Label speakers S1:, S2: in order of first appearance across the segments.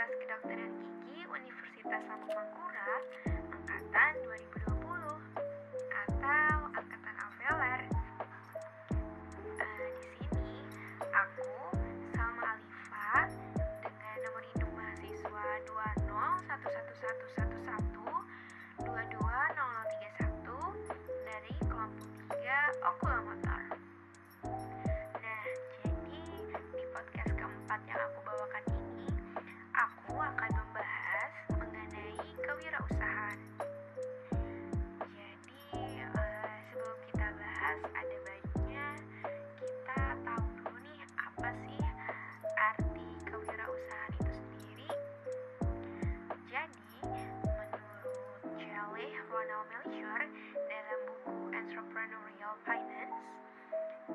S1: Fakultas Kedokteran Gigi Universitas Lampung Mangkurat angkatan 2019.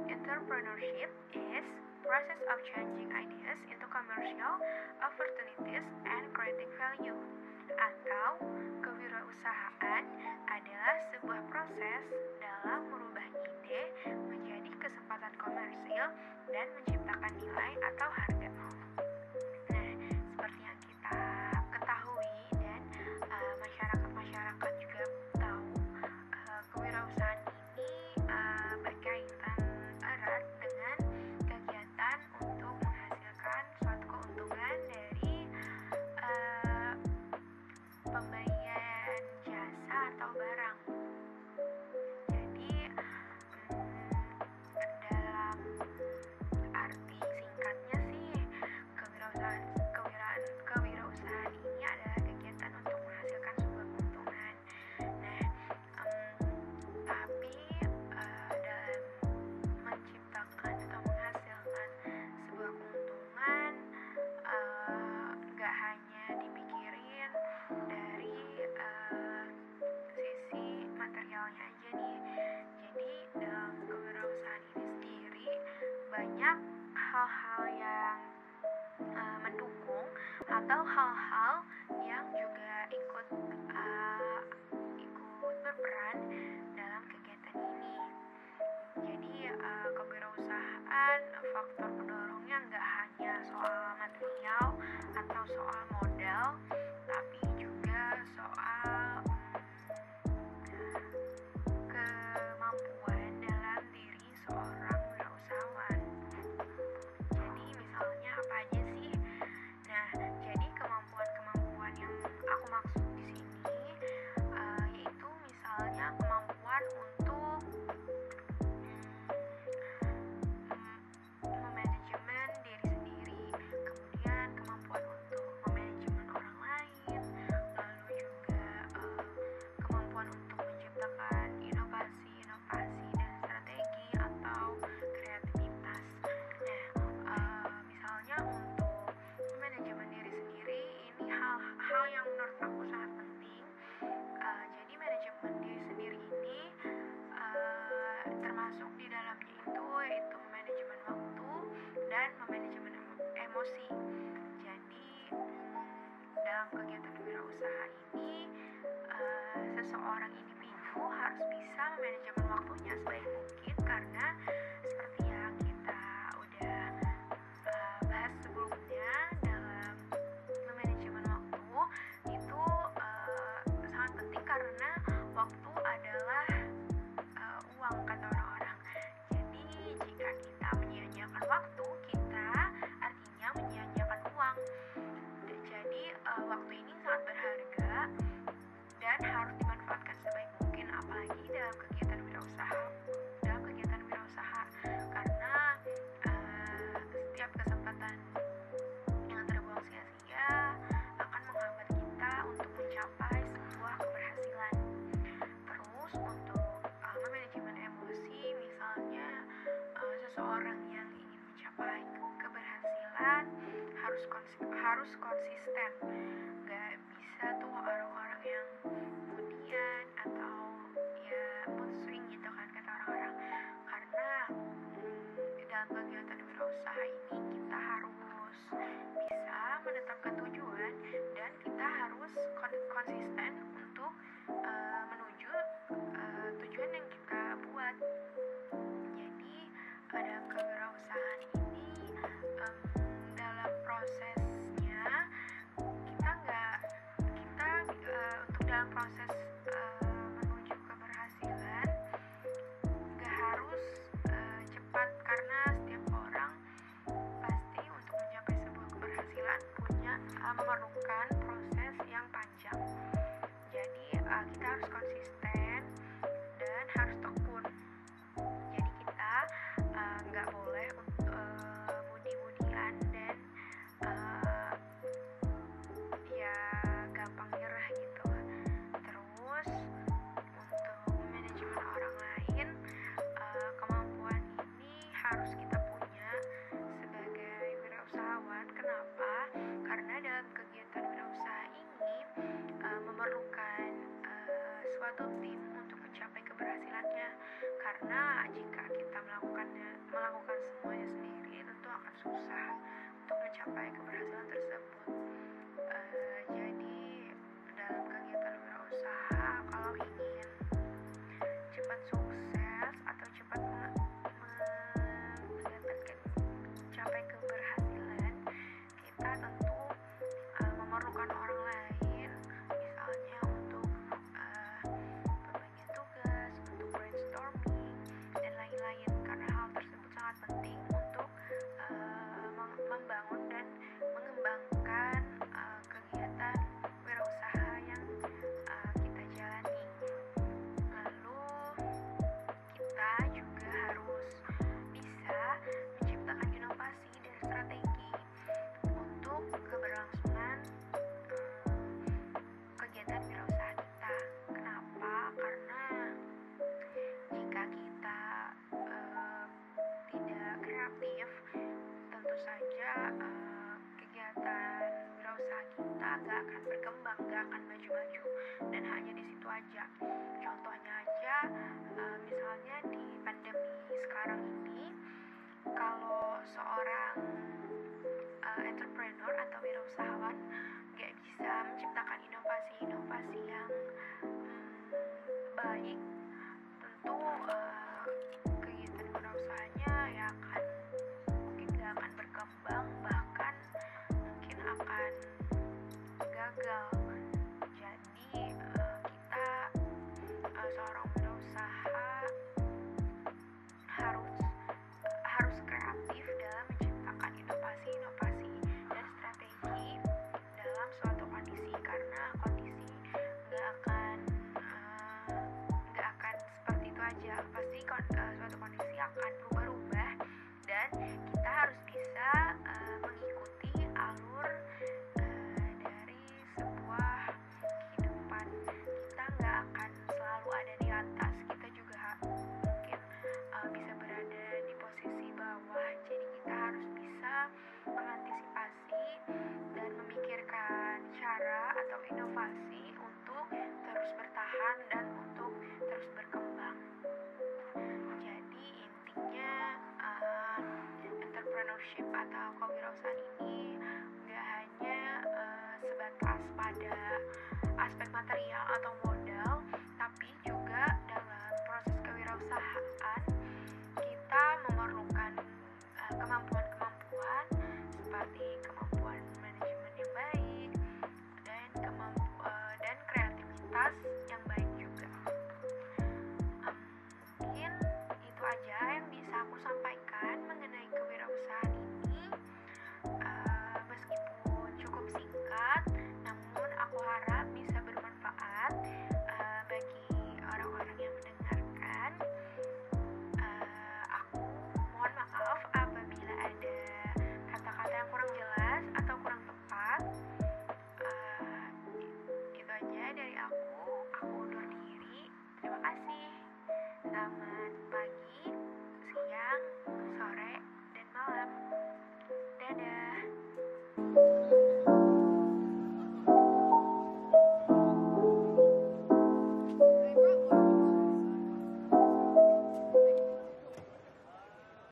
S1: Entrepreneurship is process of changing ideas into commercial opportunities and creating value. Atau kewirausahaan adalah sebuah proses dalam merubah ide menjadi kesempatan komersil dan menciptakan nilai atau harga. barang. hal-hal yang uh, mendukung atau hal-hal yang juga ikut uh, ikut berperan dalam kegiatan ini. Jadi uh, kewirausahaan faktor pendorongnya nggak hanya soal promosi. Jadi dalam kegiatan wirausaha ini uh, seseorang individu harus bisa manajemen waktunya sebaik mungkin karena seperti Halloween. harus konsi harus konsisten. Nggak bisa tuh orang-orang yang kemudian atau ya mood swing gitu kan kata orang-orang. Karena hmm, dalam kegiatan wirausaha ini kita harus bisa menetapkan tujuan dan kita harus konsisten untuk uh, menuju uh, tujuan yang kita buat. Jadi ada kewirausahaan ini um, dalam suatu tim untuk mencapai keberhasilannya. Karena jika kita melakukannya melakukan semuanya sendiri tentu akan susah untuk mencapai keberhasilan tersebut. Uh, jadi dalam kegiatan wirausaha kalau ingin cepat sukses gak akan berkembang, gak akan maju-maju, dan hanya di situ aja. Contohnya aja, uh, misalnya di pandemi sekarang ini, kalau seorang uh, entrepreneur atau wirausahawan gak bisa menciptakan inovasi-inovasi yang hmm, baik, tentu uh, eh, suatu kondisi akan berubah-ubah dan kita harus bisa eh, mengikuti alur eh, dari sebuah kehidupan. Kita nggak akan selalu ada di atas. Kita juga mungkin uh, bisa berada di posisi bawah. Jadi kita harus bisa mengantisipasi dan memikirkan cara atau inovasi untuk terus bertahan dan entrepreneurship atau kewirausahaan ini nggak hanya uh, sebatas pada aspek material atau modal, tapi juga dalam proses kewirausahaan kita memerlukan eh, kemampuan-kemampuan uh, seperti